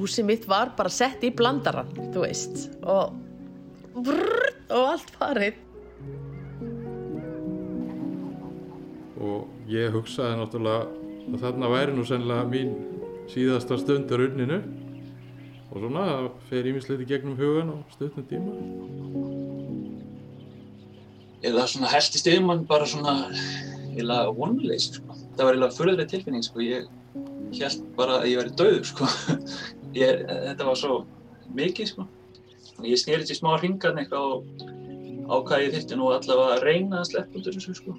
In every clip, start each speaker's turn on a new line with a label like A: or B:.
A: húsið mitt var bara sett í blandaran, þú veist, og, brrr, og allt farið.
B: og ég hugsaði náttúrulega að þarna væri nú sennilega mín síðasta stundur unninu og svona það fer ímislegt í gegnum hugan og stundum tíma
C: eða svona heltist yfir mann bara svona eða vonleysi sko. það var eða fyrðuleg tilfinning sko. ég held bara að ég væri döður sko. Ég, þetta var svo mikið sko. ég snýrið til smá hringarn eitthvað og ákvæði ég þurfti nú allavega að reyna að sleppa út þessu sko.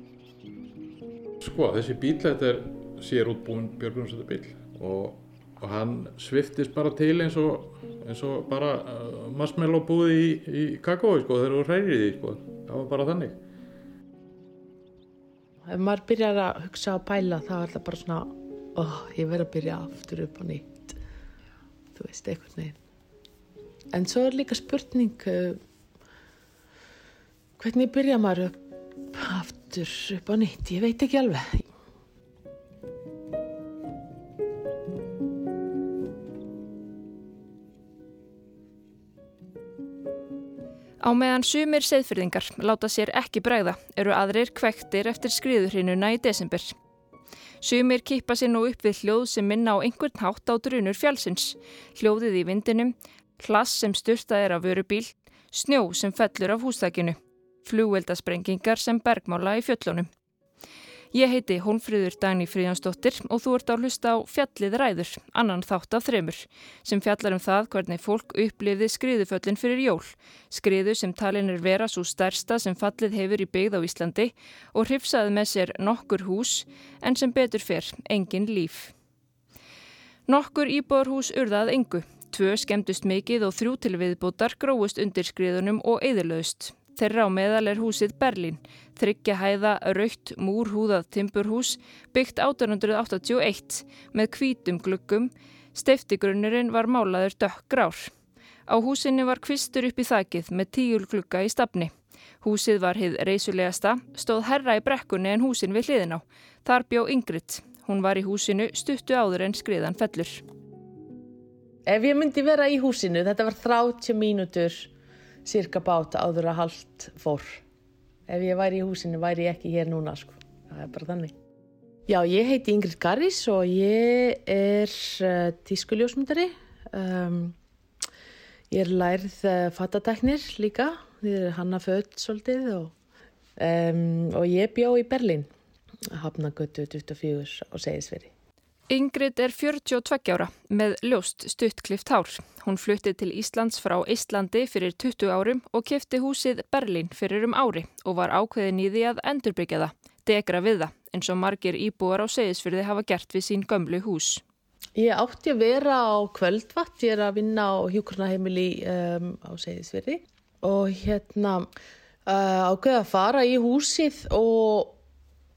B: sko þessi bíl þetta er sér útbúin björgunarsættu bíl og, og hann sviftist bara til eins og, eins og bara uh, marshmallow búið í, í kakói sko þegar þú hreyrir í því sko það var bara þannig
A: Ef maður byrjar að hugsa og pæla þá er það bara svona, ó, ég verð að byrja aftur upp á nýtt. Þú veist, einhvern veginn. En svo er líka spurning, uh, hvernig byrja maður upp aftur upp á nýtt? Ég veit ekki alveg.
D: Á meðan sumir seðfyrðingar láta sér ekki bregða eru aðrir kvektir eftir skriðurhinuna í desember. Sumir kýpa sér nú upp við hljóð sem minna á einhvern hátt á drunur fjálsins, hljóðið í vindinum, klass sem styrtað er af vörubíl, snjó sem fellur af hústakinu, flugveldasprengingar sem bergmála í fjöllunum. Ég heiti Hólmfríður Dagný Fríðansdóttir og þú ert á hlusta á Fjallið ræður, annan þátt af þremur, sem fjallar um það hvernig fólk upplifði skriðuföllin fyrir jól. Skriðu sem talin er vera svo stærsta sem fallið hefur í byggð á Íslandi og hrifsaði með sér nokkur hús en sem betur fer engin líf. Nokkur íbúarhús urðað engu. Tvö skemmtust mikið og þrjú til viðbútar gróist undir skriðunum og eðilöðust. Þeirra á meðal er húsið Berlín, þryggja hæða raukt múrhúðað timburhús byggt 1881 með hvítum gluggum, steiftigrunnurinn var málaður dökkgrár. Á húsinni var kvistur upp í þakið með tíul glugga í stafni. Húsið var hið reysulegasta, stóð herra í brekkunni en húsin við hliðin á. Þar bjó Ingrid. Hún var í húsinu stuttu áður en skriðan fellur.
A: Ef ég myndi vera í húsinu, þetta var 30 mínútur cirka bát áður að haldt fór. Ef ég væri í húsinu væri ég ekki hér núna sko. Það er bara þannig. Já, ég heiti Ingrid Garris og ég er uh, tískuljósmyndari. Um, ég er lærið uh, fattateknir líka. Ég er hanna född svolítið og, um, og ég bjó í Berlín. Hafnagötu 24 og segisveri.
D: Ingrid er 42 ára með ljóst stuttklift hár. Hún flutti til Íslands frá Íslandi fyrir 20 árum og kefti húsið Berlín fyrir um ári og var ákveðin í því að endurbyggja það, degra við það, eins og margir íbúar á segisfyrði hafa gert við sín gömlu hús.
A: Ég átti að vera á kvöldvatt, ég er að vinna á hjúkurnaheimili um, á segisfyrði og hérna uh, ákveði að fara í húsið og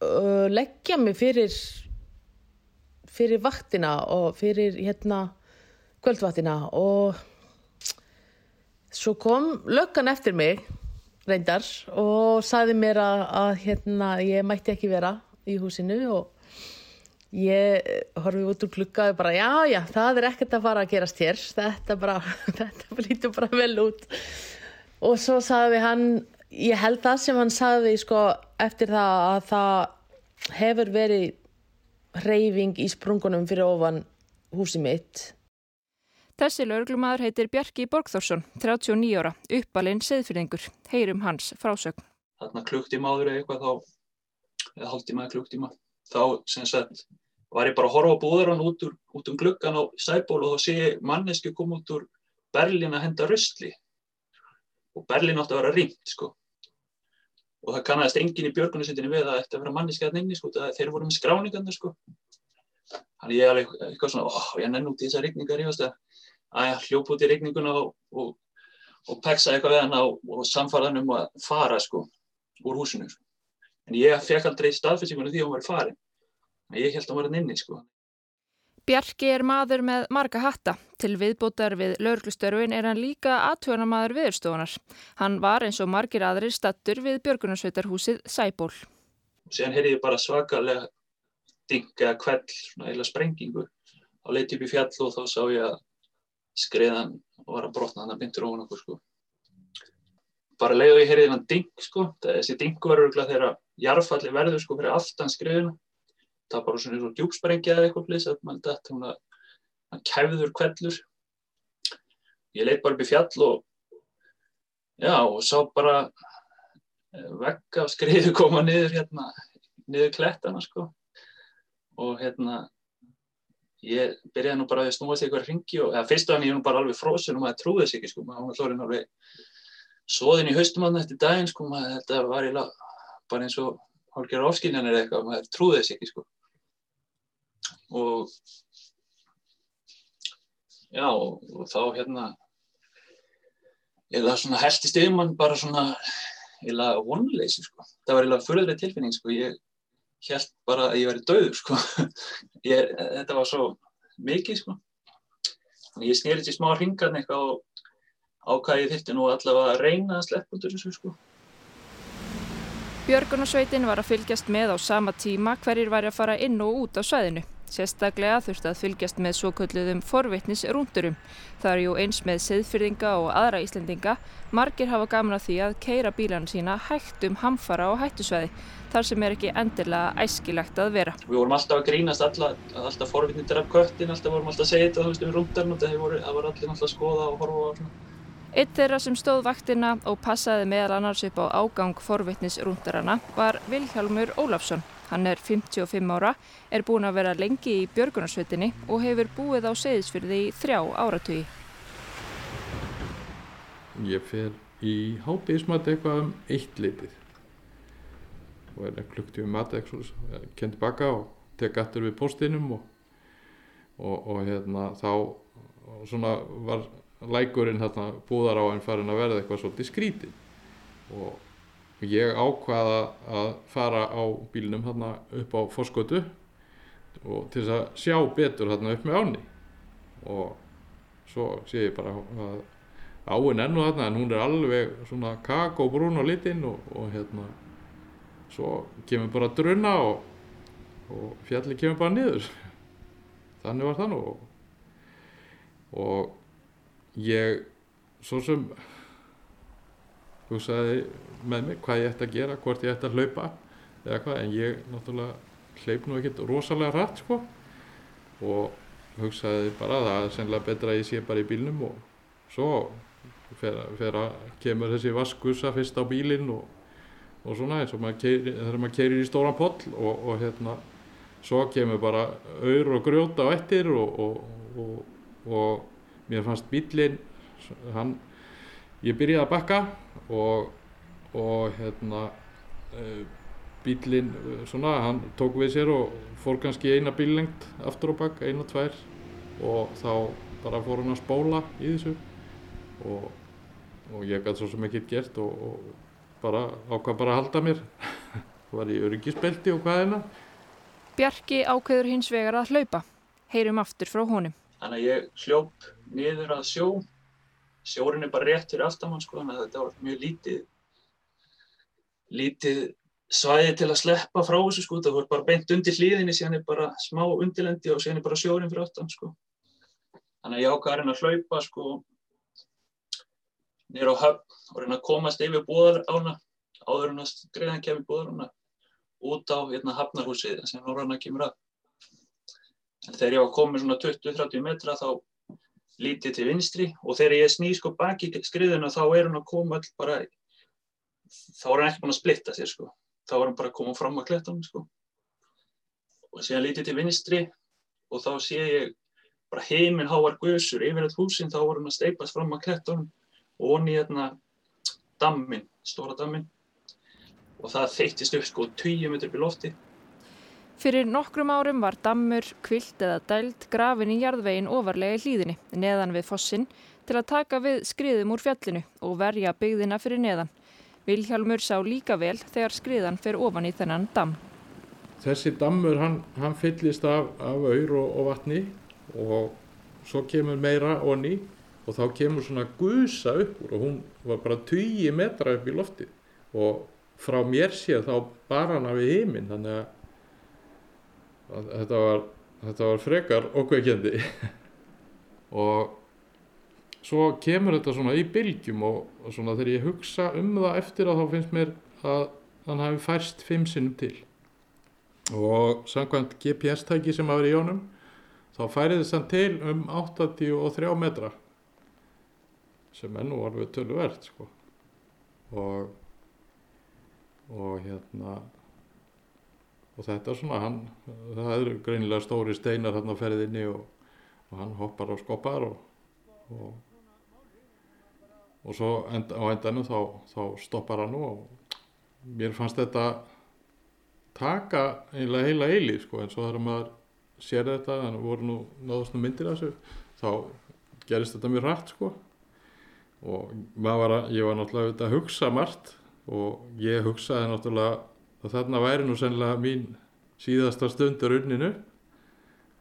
A: uh, leggja mig fyrir fyrir vaktina og fyrir hérna kvöldvaktina og svo kom löggan eftir mig reyndar og saði mér að, að hérna ég mætti ekki vera í húsinu og ég horfið út úr klukka og bara já já það er ekkert að fara að gerast hér. Þetta bara, þetta lítur bara vel út. Og svo saði hann ég held það sem hann saði sko eftir það að það hefur verið reyfing í sprungunum fyrir ofan húsi mitt.
D: Þessi laurglumæður heitir Bjarki Borgþórsson, 39 ára, uppalinn seðfyrðingur, heyrum hans frásögn.
C: Þarna klukktíma áður eða eitthvað þá, eða hálftíma eða klukktíma, þá sem sagt var ég bara að horfa á búðarann út, úr, út um gluggan á sæból og þá sé ég manneski koma út úr Berlín að henda röstli og Berlín átti að vera ringt sko og það kannast enginn í björgunarsveitinni við að að vera manniskaðan inni sko, þeir voru með skráningarnir sko. Þannig ég er alveg eitthvað svona, ó, ég nenn út í þessar regningar í ástæða, að ég hljóp út í regninguna og, og, og peksa eitthvað við hann og samfarðan um að fara sko úr húsinu. Sko. En ég fekk aldrei staðfyrsinguna því að hún var farin. Ég held að hún var hann inni sko.
D: Bjarki er maður með marga hatta. Til viðbótar við laurglustörfin er hann líka aðtjónamaður viðurstofunar. Hann var eins og margir aðrir stattur við björgunarsveitarhúsið Sæból.
C: Síðan heyrði ég bara svakalega dinga kveld, svona eila sprengingu. Þá leiti upp í fjall og þá sá ég að skreiðan var að brotna hann að bindur ofan okkur sko. Bara leiði og ég heyrði hann ding sko. Þessi dingu var örgulega þegar jarfalli verður sko fyrir aftan skreiðuna það var bara svona svona djúpsprengja eða eitthvað að hann kæfður kvellur ég leitt bara upp í fjall og já og sá bara vegga skriðu koma niður hérna niður klettana sko. Og hérna ég byrjaði nú bara að snúa sig eitthvað ringi og eða fyrstu hann ég nú bara alveg fróðsum og maður trúði sig ekki sko. Maður var hlórið alveg svoðin í haustum hann eftir daginn sko. Maður þetta var eiginlega bara eins og hálfgerðar ofskiljanir eitthvað maður trúði sig ekki sko og já og, þá hérna eða svona heltist yfir mann bara svona eða vonleysi sko. Það var eða fyrirlega tilfinning sko. Ég held bara að ég væri döður sko. Ég, þetta var svo mikið sko. Þannig ég snýrið til smá hringarn eitthvað og ákvæði þurfti nú allavega að reyna að sleppa út þessu sko.
D: Björgunarsveitin var að fylgjast með á sama tíma hverjir væri að fara inn og út á svæðinu. Sérstaklega þurfti að fylgjast með svo kölluðum forvitnisrúndurum. Það er jú eins með seðfyrðinga og aðra Íslendinga. Margir hafa gaman að því að keira bílanu sína hægt um hamfara og hættusvæði, þar sem er ekki endilega æskilegt að vera.
C: Við vorum alltaf að grínast, alltaf, alltaf forvitnir af köttin, alltaf vorum alltaf að segja þetta, þú veist, um rúndarn og það var allir alltaf að skoða og horfa á svona.
D: Eitt þeirra sem stóð vaktina og passaði meðal annars upp á ágang forvitnisrúndarana var Vilhjálmur Ólafsson. Hann er 55 ára, er búin að vera lengi í björgunarsveitinni og hefur búið á segðisfyrði í þrjá áratugi.
B: Ég fer í hátíðismat eitthvað um eitt litið. Og er klukkt í mat eitthvað, kent baka og tek aftur við postinum og, og, og hérna þá svona var lækurinn hérna búðar á en farin að verða eitthvað svolítið skrítið. Og ég ákvaða að fara á bílinum hérna upp á Fossgötu og til þess að sjá betur hérna upp með áni og svo sé ég bara að áinn ennu hérna en hún er alveg svona kakóbrún á litinn og, og hérna svo kemur bara druna og, og fjalli kemur bara niður. Þannig var þann og og ég svo sem hugsaði með mig hvað ég ætti að gera, hvort ég ætti að hlaupa eða hvað, en ég náttúrulega hleyp nú ekkert rosalega rætt sko. Og hugsaði bara að það er sennilega betra að ég sé bara í bílnum og svo fer, fer að kemur þessi vaskusa fyrst á bílinn og, og svona eins og maður þegar maður keirir í stóran poll og, og hérna svo kemur bara auður og grjóta á ettir og, og mér fannst bílinn hann, ég byrjaði að bakka og, og hérna uh, bílinn svona, hann tók við sér og fór kannski eina bíllengt aftur á bakk, eina, tvær. Og þá bara fór hann að spóla í þessu. Og, og ég gæti svo sem ekki gert og, og bara ákvað bara að halda mér. Það var í öryggisbelti og hvaðina
D: Bjarki ákveður hins vegar að hlaupa. Heyrum aftur frá honum.
C: Þannig að ég hljóp niður að sjó. Sjórin er bara rétt fyrir aftamann sko, þannig að þetta var mjög lítið, lítið svæði til að sleppa frá þessu sko. Það voru bara beint undir hlýðinni, síðan er bara smá undirlendi og síðan er bara sjórin fyrir aftan sko. Þannig að ég ákvað að reyna að hlaupa sko niður á höfn og reyna að komast yfir búðarána, áður en að greiðan kemur búðarána, út á hérna hafnarhúsið sem Norranna kemur að. En þegar ég var komið svona 20-30 metra þá lítið til vinstri og þegar ég sný sko baki skriðuna þá er hann að koma all bara, þá er hann ekki búin að splitta sér sko. Þá er hann bara að koma fram að klettunum sko. Og síðan lítið til vinstri og þá sé ég bara heiminn háar guðsur yfir all húsin, þá var hann að steipast fram að klettunum og onni hérna dammin, stóra dammin. og það þeittist upp sko 20 metri í lofti.
D: Fyrir nokkrum árum var dammur, kvilt eða dæld grafin í jarðvegin ofarlega í hlýðinni, neðan við fossin, til að taka við skriðum úr fjallinu og verja byggðina fyrir neðan. Vilhjálmur sá líka vel þegar skriðan fer ofan í þennan damm.
B: Þessi dammur hann, hann fyllist af, af auður og, og vatni og svo kemur meira onni og þá kemur svona gusa upp og hún var bara 20 metra upp í lofti og frá mér séð þá bara hana við heiminn þannig að þetta, var, þetta var frekar okkveikjandi og svo kemur þetta svona í bylgjum og, og svona þegar ég hugsa um það eftir að þá finnst mér að hann hafi færst fimm sinnum til. Og samkvæmt GPS-tæki sem að vera í jónum þá færið þess að til um 83 metra sem er nú alveg töluvert sko. Og og hérna og þetta svona hann það eru greinilega stóri steinar hann á ferðinni og, og hann hoppar og skoppar og og, og svo end, á endanum þá, þá stoppar hann og mér fannst þetta taka eiginlega heila eili sko en svo þegar maður sér þetta þannig að voru nú náðast nú myndir af þessu þá gerist þetta mjög rætt sko. Og var að, ég var náttúrulega auðvitað að hugsa margt og ég hugsaði náttúrulega að þarna væri nú sennilega mín síðasta stundur unninu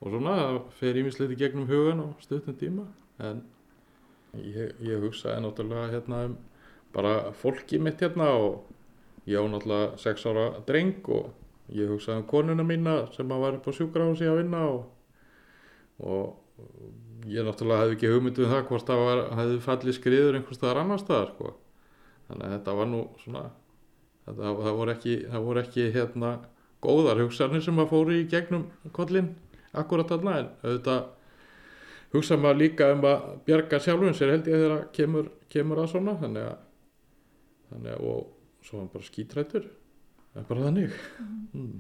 B: og svona fer ímislegt í gegnum hugan og stundum tíma en ég, ég hugsaði náttúrulega hérna um bara fólki mitt hérna og ég á náttúrulega sex ára dreng og ég hugsaði um konuna mína sem að var upp á sjúkrahúsi að vinna og, og ég náttúrulega hefði ekki hugmyndu um það hvort það var, hefði fallið skriður einhvers staðar annar staðar sko. þannig að þetta var nú svona þetta, það voru ekki, það voru ekki hérna góðar hugsanir sem að fóru í gegnum kollin akkurat þarna en auðvitað hugsa maður líka um að bjarga sjálfum sér held ég þegar kemur, kemur að svona þannig að, þannig að og svo hann bara skítrættur. Það er bara þannig. Mm.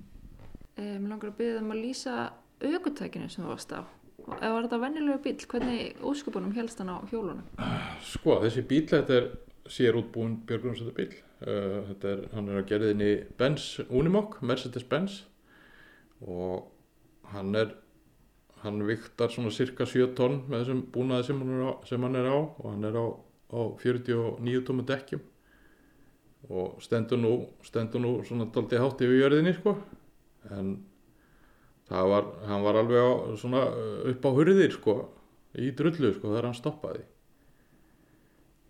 D: Mér um, langar að byrja um að lýsa aukutækinu sem þú varst á. Ef var þetta vennilegu bíl, hvernig óskupunum helst hann á hjólunum?
B: Sko, þessi bíl, þetta er sér útbúin björgunarsættu bíl uh, þetta er, hann er að gerðinni Benz Unimog, Mercedes-Benz og hann er hann viktar svona cirka 7 tonn með þessum búnaði sem hann er á, hann er á. Og hann er á, á 49 tómi dekkjum. Og stendur nú, stendur nú svona daldi hátt yfir jörðinni sko. En það var, hann var alveg á, svona upp á hurðir sko í drullu sko þegar hann stoppaði.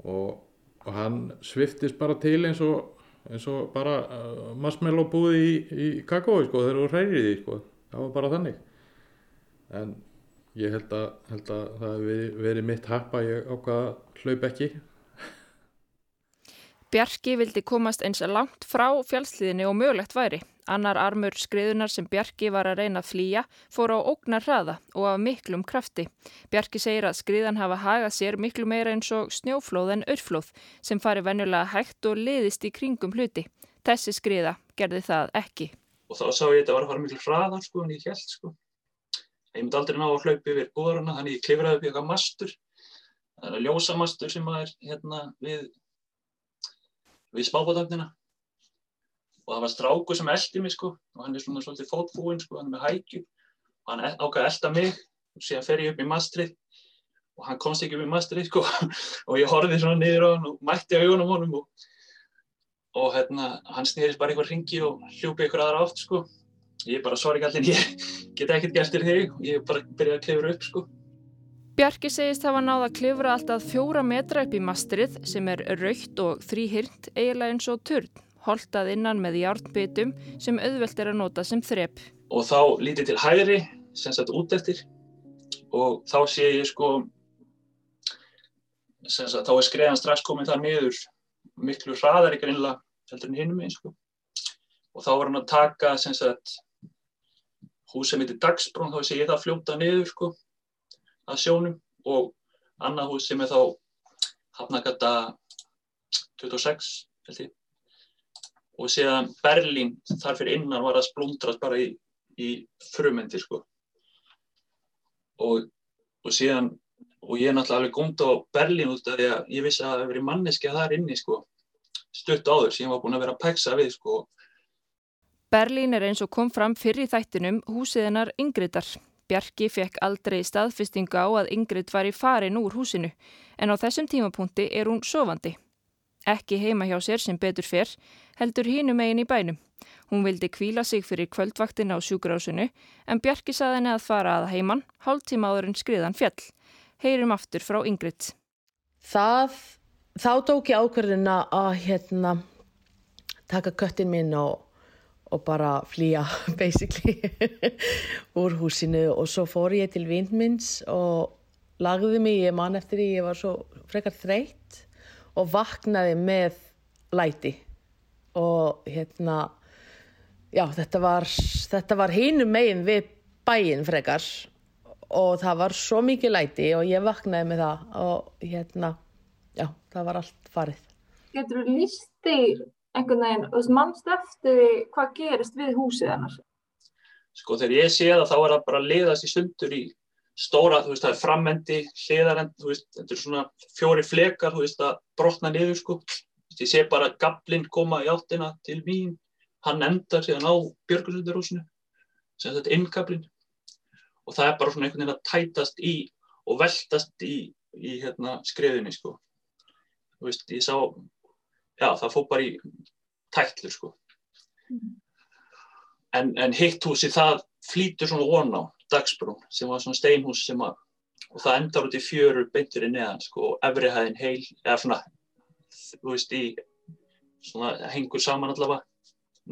B: Og, og hann sviftist bara til eins og, eins og bara uh, marshmallow búið í, í kakói sko þegar þú hræðir því sko. Það var bara þannig. En ég held að, held að það hefði verið mitt happa ég ákvaða hlaup ekki
D: Bjarki vildi komast eins langt frá fjálsliðinni og mögulegt væri. Annar armur skriðunar sem Bjarki var að reyna að flýja fór á ógnar hraða og af miklum krafti. Bjarki segir að skriðan hafa hagað sér miklu meira eins og snjóflóð en örflóð sem fari venjulega hægt og liðist í kringum hluti. Þessi skriða gerði það ekki.
C: Og þá sá ég að þetta var að fara miklu hraðar sko en ég held sko. Ég myndi aldrei ná að hlaupa yfir góðarana þannig ég klifraði upp í eitthvað mastur. Það er ljósamastur sem er hérna við við smábátöfnina og það var stráku sem eldi mig sko. Og hann er svona svolítið fótfúinn sko, hann er með hækju. Og hann ákvaði að elda mig. Og síðan fer ég upp í mastrið og hann komst ekki upp í mastrið sko. Og ég horfið svona niður á hann og mætti á augunum honum og, og hérna hann snýðist bara einhver ringi og hljópi einhver aðra átt sko. Ég bara sorry gallin, ég get ekkert gert þér þig. Og ég bara byrjað að klefra upp sko
D: Bjarki segist hafa náða að klifra alltaf fjóra metra upp í mastrið sem er raukt og þrýhirt eiginlega eins og turn, holtað innan með járnbytum sem auðvelt er að nota sem þrep.
C: Og þá lítið til hægri, sem sagt út eftir og þá sé ég sko, sem sagt þá er skreðan strax komið það niður miklu hraðar ykkur innlega heldur en hinnum eins sko. Og þá var hann að taka sem sagt hús sem heitir Dagsbrún, þá sé ég það fljóta niður sko að sjónum og annað hús sem er þá Hafnagata 26 held ég og séðan Berlín þar fyrir innan var að splundrast bara í, í frumendi sko og, og síðan og ég er náttúrulega alveg gónd á Berlín út af því að ég vissi að það hefur verið það er inni sko stutt áður sem ég var búin að vera að peksa við sko.
D: Berlín er eins og kom fram fyrir þættinum húsiðinar Ingridar. Bjarki fekk aldrei staðfestingu á að Ingrid var í farin úr húsinu en á þessum tímapunkti er hún sofandi. Ekki heima hjá sér sem betur fyrr, heldur hínum eigin í bænum. Hún vildi kvíla sig fyrir kvöldvaktina á sjúkurásinu en Bjarki saði henni að fara að heiman, hálf tíma áður en skriðan fjall. Heyrum aftur frá Ingrid.
A: Það, þá tók ég ákverðina að hérna taka köttin minn og, og bara flýja basically úr húsinu. Og svo fór ég til vind minns og lagði mig, ég man eftir því ég var svo frekar þreytt og vaknaði með læti. Og hérna já þetta var, þetta var hinum megin við bæin frekar. Og það var svo mikið læti og ég vaknaði með það og hérna já það var allt farið.
E: Getur þú líst þig einhvern veginn, þú veist mannst eftir hvað gerist við húsið hennar?
C: Sko þegar ég sé það þá er það bara að liðast í sundur í stóra, þú veist það er framendi, hliðarend, þú veist þetta er svona fjóri flekar, þú veist að brotna niður sko. Ég sé bara gablinn koma í áttina til mín, hann endar síðan á björgulundurúsinu, sem þetta er inngablinn og það er bara svona einhvern veginn að tætast í og veltast í, í hérna skriðinni sko. Þú veist ég sá, já það fór bara í tætlur sko. Mm. En, en hitt húsi það flýtur svona von á dagsbrún sem var svona steinhús sem að og það endar út í fjöru beintur í neðan sko og efrihæðin heil eða svona þú veist í svona hengur saman allavega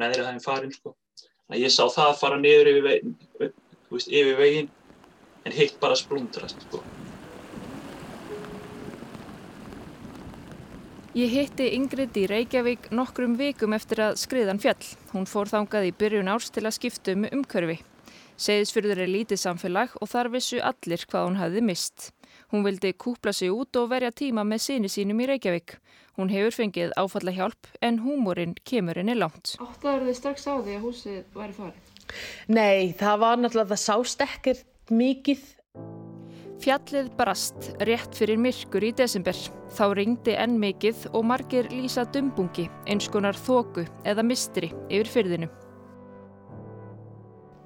C: neðrihæðin farin sko þannig að ég sá það fara niður yfir veginn yfir veginn en hitt bara splundrast sko
D: Ég hitti Ingrid í Reykjavík nokkrum vikum eftir að skriðan fjall. Hún fór þangað í byrjun árs til að skipta um umkörfi. Seyðisfyrður er lítið samfélag og þar vissu allir hvað hún hafði mist. Hún vildi kúpla sig út og verja tíma með síni sínum í Reykjavík. Hún hefur fengið áfalla hjálp en húmórin kemur henni langt.
E: Óttaður þið strax á því að húsið væri farið?
A: Nei, það var náttúrulega, það sást ekkert mikið.
D: Fjallið brast rétt fyrir myrkur í desember. Þá ringdi enn mikið og margir lýsa dumbungi, eins konar þóku eða mistri yfir fyrðinu.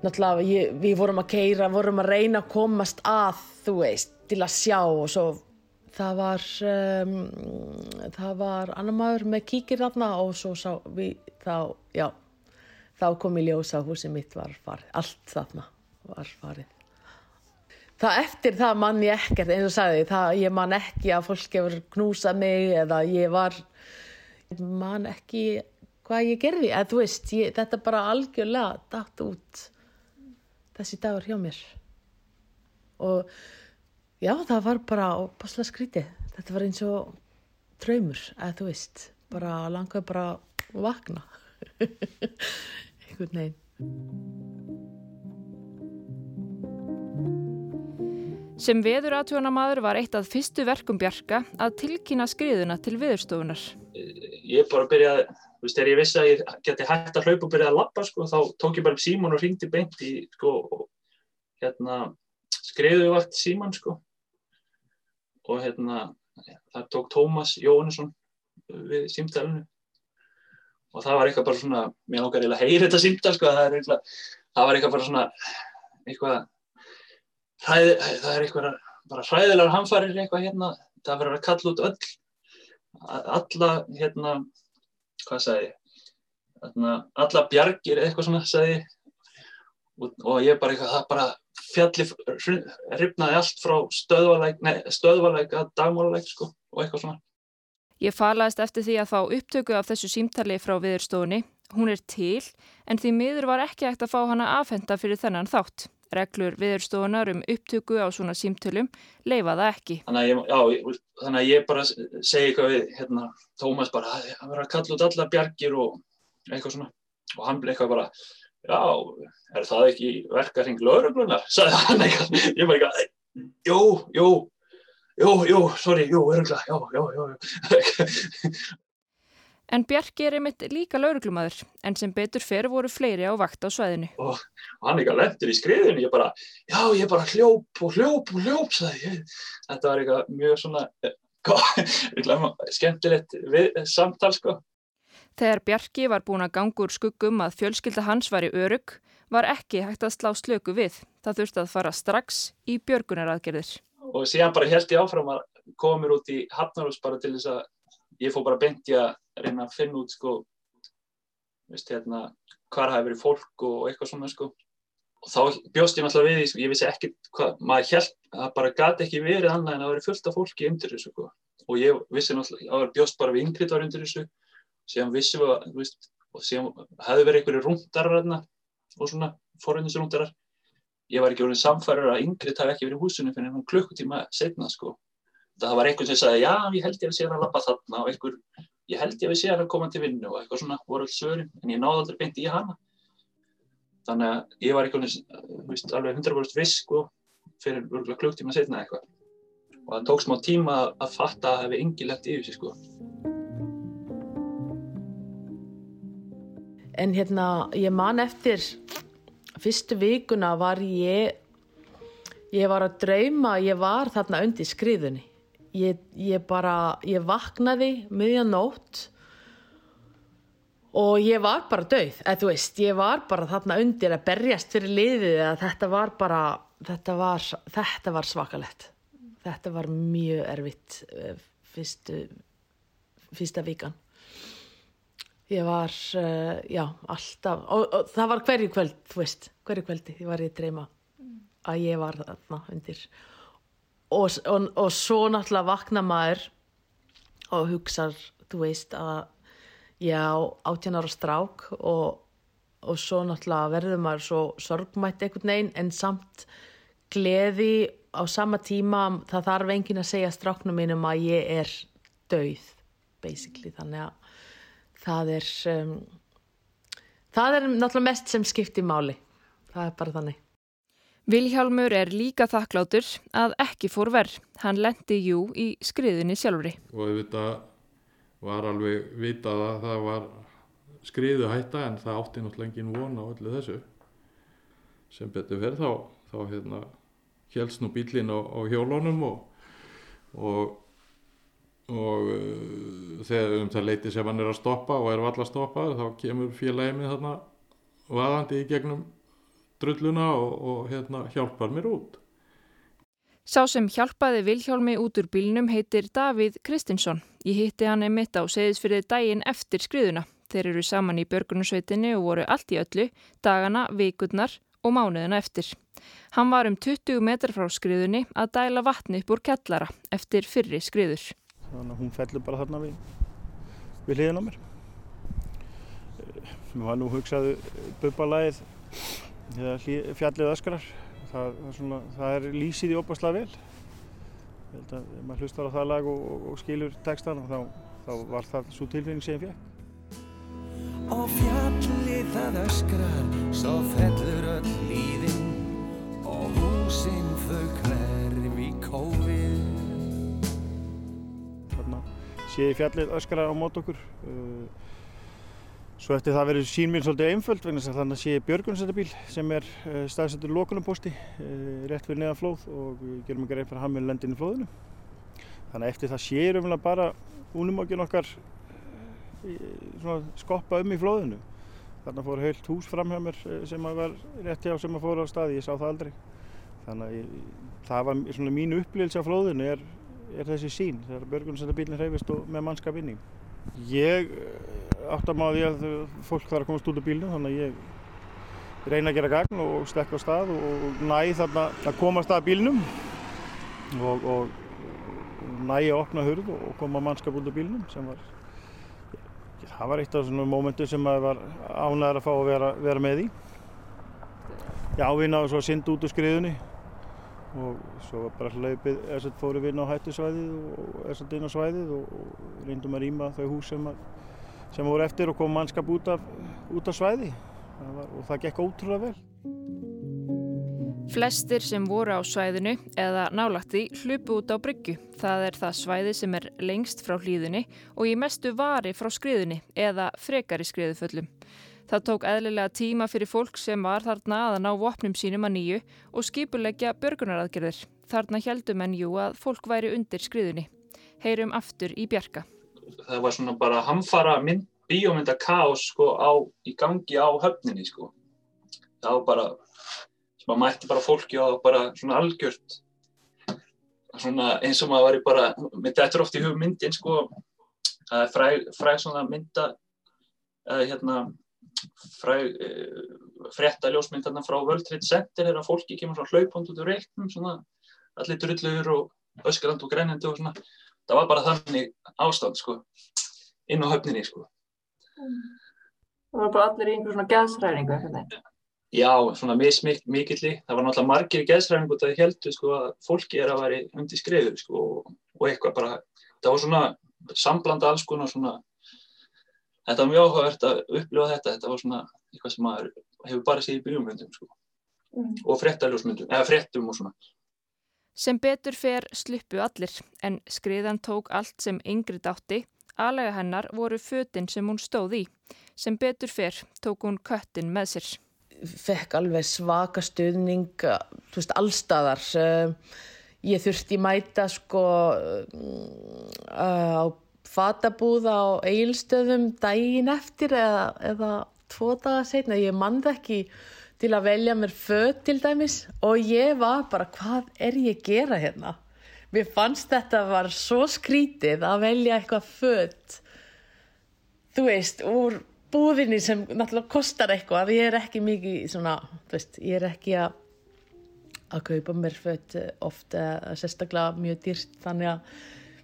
A: Náttúrulega ég, við vorum að keira, vorum að reyna að komast að, þú veist, til að sjá og svo það var, um, það var annar maður með kíkir þarna og svo sá við þá, já, þá kom í ljósa að húsið mitt var farið, allt þarna var farið. Það eftir það mann ég ekkert, eins og sagði, það, ég man ekki að fólk hefur knúsað mig eða ég var, man ekki hvað ég gerði, eða þú veist, ég, þetta bara algjörlega dætt út þessi dagur hjá mér. Og já, það var bara opaslega skrítið, þetta var eins og draumur, eða þú veist, bara langaði bara vakna, einhvern veginn.
D: Sem veður aðtjónamaður var eitt af fyrstu verkum Bjarka að tilkynna skriðuna til viðurstofunar.
C: Ég bara byrjaði, þú veist, þegar ég vissi að ég geti hægt að hlaupa og byrjaði að lappa, sko, þá tók ég bara símón og ringdi beint í, sko, hérna, skriðuvakt síman, sko. Og hérna, það tók Tómas Jóhannesson við símtælunu. Og það var eitthvað bara svona, mér langar eiginlega að heyra þetta símtæl, sko, það, eitthvað, það var eitthvað bara svona, eitthvað, Hræði, það er eitthvað bara hræðilegar hamfarir eitthvað hérna, það verður að kalla út öll, alla hérna, hvað sagði alla bjargir eitthvað svona sagði og, og ég bara eitthvað, það bara fjalli, ripnaði allt frá stöðvalæk, stöðvalæk að dagmálalæk sko og eitthvað svona.
D: Ég falaðist eftir því að fá upptöku af þessu símtali frá viðurstofunni, hún er til en því miður var ekki hægt að fá hana afhenda fyrir þennan þátt. Reglur viðurstofunar um upptöku á svona símtölum leifa það ekki.
C: Þannig að ég, já, þannig að ég bara segi eitthvað við, hérna, Tómas bara, hann verður að kalla út alla bjargir og eitthvað svona. Og hann bleið eitthvað bara, já, er það ekki verkarhing lauruglunar? Sæði hann eitthvað, ég bara eitthvað, jú, jú, jú, jú, sorry, jú, örugla, já, já, já.
D: En Bjarki er einmitt líka lauruglumadur, en sem betur fer voru fleiri á vakt á svæðinu.
C: Og hann eitthvað lendur í skriðinu, ég bara, já, ég bara hljóp og hljóp og hljóp. Þetta var eitthvað mjög svona, eitthvað skemmtilegt við, samtal, sko.
D: Þegar Bjarki var búin að ganga úr skuggum að fjölskylda hans var í örug, var ekki hægt að slá slöku við. Það þurfti að fara strax í björgunaraðgerðir.
C: Og síðan bara held ég áfram að koma mér út í Hafnarhús bara til þess að ég fór bara beint í að reyna að finna út sko, veist, hérna, hvar hafi verið fólk og eitthvað svona sko. Og þá bjóst ég náttúrulega við því, sko, ég vissi ekki hvað, maður held að bara gati ekki verið annað en að vera fullt af fólki undir þessu sko. Og ég vissi náttúrulega, ég bjóst bara við Ingrid var undir þessu, síðan vissi við að, veist, og síðan hefði verið einhverju rúndarar hérna og svona forundinsrúndarar. Ég var ekki orðin samfærar að Ingrid hafi ekki verið í húsinu fyrir einhvern klukkutíma setna sko. Það var einhvern sem sagði, já, ég held ég að sé hann að lappa þarna og einhver, ég held ég að sé hann að koma til vinnu og eitthvað svona voru alls sögurinn, en ég náði aldrei beint í hana. Þannig að ég var einhvern veginn, alveg 100% viss sko, fyrir örgulega klukktíma setna eitthvað. Og það tók smá tíma að fatta að það hefði engi lett yfir sig sko.
A: En hérna, ég man eftir fyrstu vikuna var ég, ég var að drauma, ég var þarna undir skriðunni. Ég, ég bara, ég vaknaði miðjan nótt og ég var bara döið, eða þú veist, ég var bara þarna undir að berjast fyrir liðið að þetta var bara, þetta var, þetta var svakalett. Þetta var mjög erfitt eh, fyrstu, fyrsta vikan. Ég var, uh, já, alltaf, og, og það var hverju kvöld, þú veist, hverju kvöldi, ég var í dreyma að ég var þarna undir. Og, og, og svo náttúrulega vakna maður og hugsar, þú veist, að já, átján ára strák og, og svo náttúrulega verður maður svo sorgmætt einhvern veginn en samt gleði á sama tíma, það þarf enginn að segja stráknum mínum að ég er döið, basically, þannig að það er um, það er náttúrulega mest sem skiptir máli. Það er bara þannig
D: Vilhjálmur er líka þakklátur að ekki fór verð. Hann lendi jú í skriðinni sjálfri.
B: Og þetta var alveg vitað að það var skriðu hætta en það átti náttúrulega engin von á öllu þessu. Sem betur verð þá, þá hérna, helst nú bílinn á, á hjólunum og, og og uh, þegar um það leiti sem hann er að stoppa og er valla að stoppa þá kemur félagið minn þarna vaðandi í gegnum drulluna og, og hérna, hjálpar mér út.
D: Sá sem hjálpaði Vilhjálmi út úr bílnum heitir Davíð Kristinsson. Ég hitti hann einmitt á segðisfyrðið daginn eftir skriðuna. Þeir eru saman í börgunarsveitinni og voru allt í öllu, dagana, vikurnar og mánuðina eftir. Hann var um 20 metrar frá skriðunni að dæla vatni upp úr kellara eftir fyrri skriður
F: þannig að hún fellur bara þarna við, við hliðin á mér. Mér var nú hugsaðu bubbalæðið þegar fjallið öskrar. Það, það, svona, það er lýsið í opaslega vel. Ég held að ef maður hlustar á það lag og, og, og skilur textan þá, þá var það svo tilfinning sem ég fekk. Og fjallið það öskrar, svo fellur öll líðin og húsinn þau hverfi kófið sé í fjallið öskara á mót okkur. Uh, svo eftir það verður sín mín svolítið einföld vegna þess að þannig sé björgunsættabíl sem er uh, staðsettur lókunarposti uh, rétt fyrir neðan flóð og við gerum ekki reynd fyrir með lendin í flóðinu. Þannig eftir það sé umvel bara únumokkin okkar skoppa um í flóðinu. Þannig fór heilt hús fram hjá mér sem var rétt hjá sem að fóra á staði, ég sá það aldrei. Þannig ég, það var svona mínu upplýðelse á flóðinu er er þessi sín þegar björgunarsættabílinn hreyfist og með mannskap inni. Ég eh, áttam á því að fólk þarf að komast út á bílnum þannig að ég reyna að gera gagn og stekka á stað og næ þarna að komast að bílnum og, og næ að opna hurð og koma mannskap út á bílnum sem var það var eitt af svona mómentu sem maður var ánæður að fá að vera, vera með í. Já, við náðum svo að synda út úr skriðunni og svo bara hlaupið þess að fóru við inn á hættusvæðið og þess að inn á svæðið og, og reyndum að rýma þau hús sem, að, sem voru eftir og kom mannskap út af, út af svæði það var, og það gekk ótrúlega vel.
D: Flestir sem voru á svæðinu eða nálagt því hlupu út á bryggju. Það er það svæði sem er lengst frá hlýðunni og í mestu vari frá skriðunni eða frekari skriðuföllum. Það tók eðlilega tíma fyrir fólk sem var þarna að ná vopnum sínum að nýju og skipuleggja börgunaraðgerðir. Þarna heldum en jú að fólk væri undir skriðunni. Heyrum aftur í bjarga.
C: Það var svona bara hamfara mynd bíómynda kaos sko í gangi á höfninni sko. Það var bara, að mætti bara fólki og bara svona algjört, svona eins og maður var í bara, þetta er oft í hugmyndin sko, fræg, fræg svona mynda, hérna, frétta ljósmyndarna frá World Trade Center er að fólki kemur svona hlaupand út úr reiknum, svona allir drullur og öskrand og grænandi og svona, það var bara þannig ástand sko, inn á höfninni sko.
E: Það var bara allir í einhver svona geðsræringu eitthvað.
C: Já, svona mismikilli, það var náttúrulega margir í geðsræðingu það heldur sko að fólki er að væri undir skriður sko og, og eitthvað bara, það var svona samblanda alls konar svona, þetta var mjög áhugavert að upplifa þetta, þetta var svona eitthvað sem maður hefur bara séð í bíómyndum sko
E: Mm.
C: og fréttaljósmyndum, eða fréttum og svona.
D: Sem betur fer sluppu allir en skriðan tók allt sem yngri dátti. Alega hennar voru fötin sem hún stóð í. Sem betur fer tók hún köttin með sér.
A: Fekk alveg svaka stuðning, uh, þú veist, allstaðar. Uh, Ég þurfti mæta sko uh, á fatabúð á eigilstöðum daginn eftir eða, eða tvo daga setna. Ég mannði ekki til að velja mér föt til dæmis og ég var bara, hvað er ég að gera hérna? Mér fannst þetta var svo skrítið að velja eitthvað föt, þú veist, úr búðinni sem náttúrulega kostar eitthvað. Ég er ekki mikið svona, veist, ég er ekki að að kaupa mér föt ofta sérstaklega mjög dýrt þannig að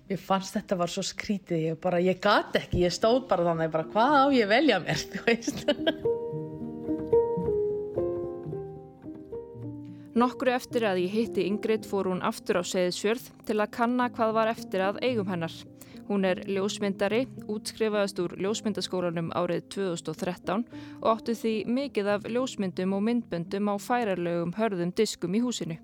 A: mér fannst þetta var svo skrítið ég bara, ég gat ekki, ég stóð bara þannig bara, hvað á ég velja mér, þú veist
D: Nokkru eftir að ég hitti Ingrid fór hún aftur á Seyðisfjörð til að kanna hvað var eftir að eigum hennar. Hún er ljósmyndari, útskrifaðast úr ljósmyndaskólanum árið 2013 og áttu því mikið af ljósmyndum og myndböndum á færarlegum hörðum diskum í húsinu.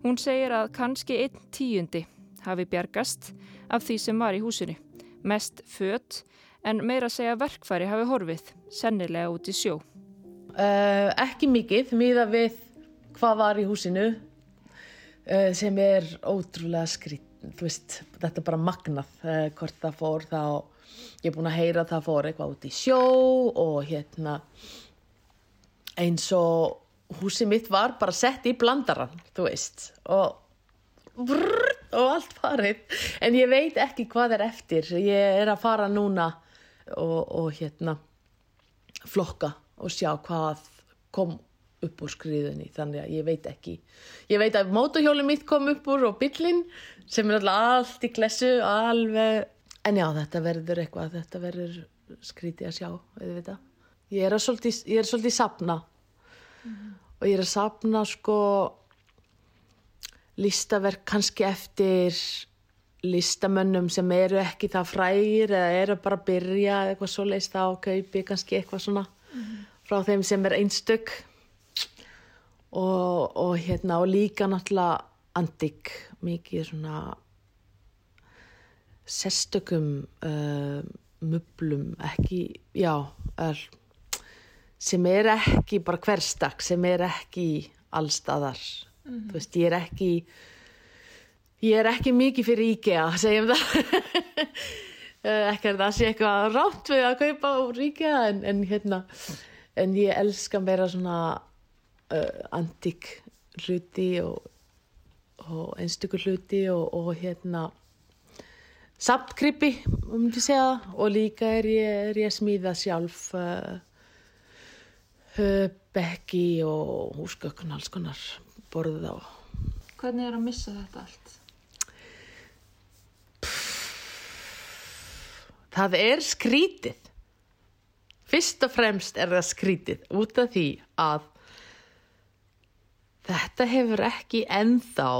D: Hún segir að kannski einn tíundi hafi bjargast af því sem var í húsinu. Mest fött en meira segja verkfæri hafi horfið, sennilega út í sjó.
A: uh, ekki mikið, miða við hvað var í húsinu uh, sem er ótrúlega skrýtt þú veist, þetta er bara magnað uh, hvort það fór þá ég er búin að heyra að það fór eitthvað út í sjó og hérna eins og húsið mitt var bara sett í blandaran þú veist og brrr, og allt farið. En ég veit ekki hvað er eftir. Ég er að fara núna og, og hérna flokka og sjá hvað kom upp úr skriðunni. Þannig að ég veit ekki. Ég veit að mótuhjóli mitt kom upp úr og bílinn sem er alltaf allt í klessu alveg, en já þetta verður eitthvað, þetta verður skrítið að sjá, ég er að svolítið, ég er svolítið sapna og ég er að sapna sko listaverk kannski eftir listamönnum sem eru ekki það frægir eða eru bara að byrja eitthvað svo leist á kaupi kannski eitthvað svona frá þeim sem er einstök. Og, og hérna og líka náttúrulega antik mikið svona sérstökum uh, mublum ekki, já er, sem er ekki bara hverstak, sem er ekki allstaðar þú veist, ég er ekki ég er ekki mikið fyrir IKEA segjum það. Eh, ekki er það að sé eitthvað rátt við að kaupa úr IKEA en, en hérna en ég elska meira svona uh, antik hluti og, og einstökur hluti og, og hérna saptkrippi um til segja. Það. og líka er ég, er ég að smíða sjálf uh, uh, bekki og húsgökun alls konar borðið á
E: Hvernig er að missa þetta allt?
A: það er skrítið. Fyrst og fremst er það skrítið út af því að þetta hefur ekki ennþá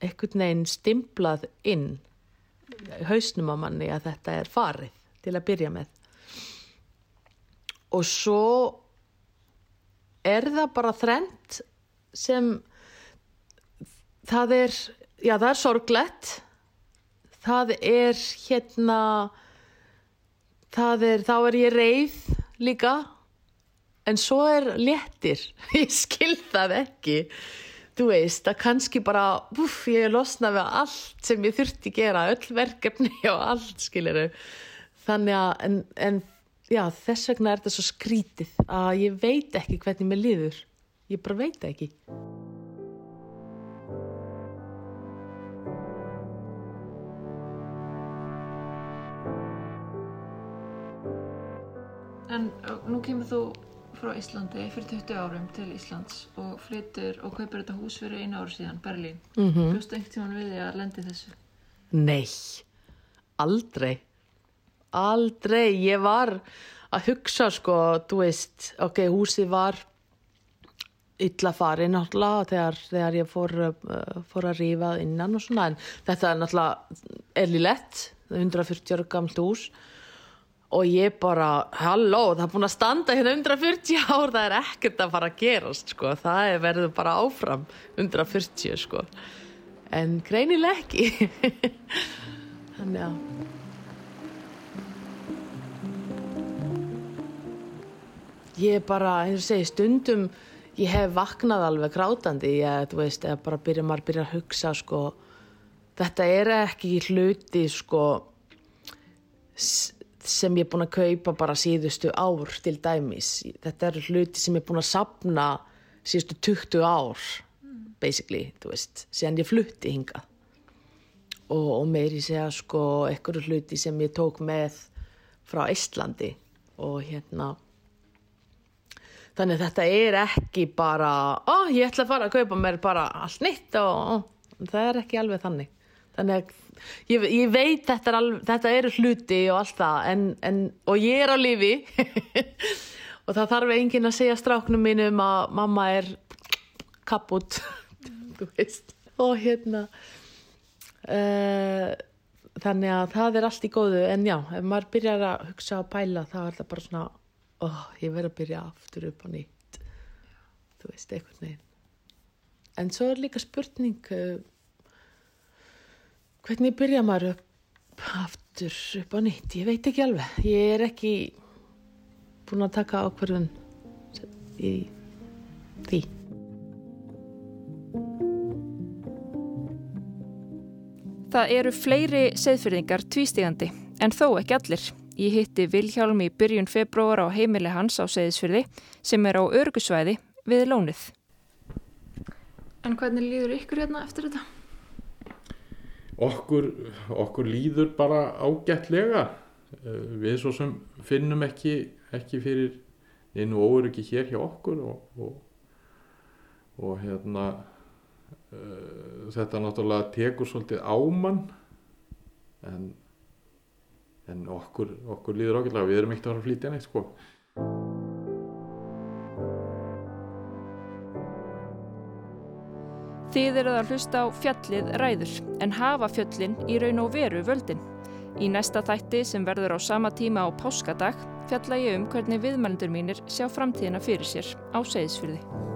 A: einhvern veginn stimplað inn hausnum á manni að þetta er farið til að byrja með. Og svo er það bara þrend sem það er já það er sorglegt. Það er hérna það er, þá er ég reið líka. En svo er léttir. Ég skil það ekki. Þú veist, að kannski bara úf, ég er losnað við allt sem ég þurfti gera öll verkefni og allt skiliru þannig að en, en já, þess vegna er þetta svo skrítið að ég veit ekki hvernig mér líður. Ég bara veit ekki.
G: En nú kemur þú frá Íslandi fyrir 20 árum til Íslands og flyttur og kaupir þetta hús fyrir einu ára síðan, Berlín. Mm -hmm. Bjóstu einhvern tíman við því að lendi þessu?
A: Nei, aldrei. Aldrei. Ég var að hugsa sko, þú veist, ok, húsið var illa farið náttúrulega þegar, þegar ég fór, uh, fór að rífa innan og svona en þetta er náttúrulega eðlilegt, 140 ára gamlt hús og ég bara, halló, það er búin að standa hérna 140 ár, það er ekkert að fara að gerast, sko, það er verður bara áfram 140, sko. En greinileg ekki. Þannig að ég bara, eins og segi, stundum ég hef vaknað alveg grátandi. Ég, þú veist, eða bara byrja, maður byrja að hugsa, sko. Þetta er ekki hluti, sko sem ég er búin að kaupa bara síðustu ár til dæmis. Þetta eru hluti sem ég er búin að sapna síðustu 20 ár, basically, þú veist, síðan ég flutti hinga. Og, og meiri segja sko einhverju hluti sem ég tók með frá Íslandi og hérna þannig að þetta er ekki bara ó, ég ætla að fara að kaupa mér bara allt nýtt og ó, það er ekki alveg þannig þannig að ég, ég veit þetta, er alveg, þetta eru hluti og allt það en, en, og ég er á lífi. Og það þarf enginn að segja stráknum mínum að mamma er veist. Og hérna uh, þannig að það er allt í góðu. En já, ef maður byrjar að hugsa og pæla þá er það bara svona oh, ég verð að byrja aftur upp á nýtt. Þú veist, eitthvað neginn en svo er líka spurning uh, hvernig byrja maður upp aftur upp á nýtt, ég veit ekki alveg ég er ekki búin að taka ákverðun í því
G: Það eru fleiri seðfyrðingar tvístígandi en þó ekki allir. Ég hitti Vilhjálm í byrjun februar á heimili hans á seðisfyrði sem er á örgusvæði við lónið. En hvernig líður ykkur hérna eftir þetta?
B: Okkur, okkur líður bara ágætlega. Eh, Við svo sem finnum ekki, ekki fyrir einu óöryggi hér hjá okkur og, og, og hérna uh, þetta náttúrulega tekur svolítið ámann en, en okkur, okkur líður ágætlega. Við erum ekkert að fara að flytja neitt sko.
G: Þið eruð að hlusta á fjallið ræður en hafa fjöllin í raun og veru völdin. Í næsta þætti sem verður á sama tíma á páskadag fjalla ég um hvernig viðmælendur mínir sjá framtíðina fyrir sér á segðsfyrði.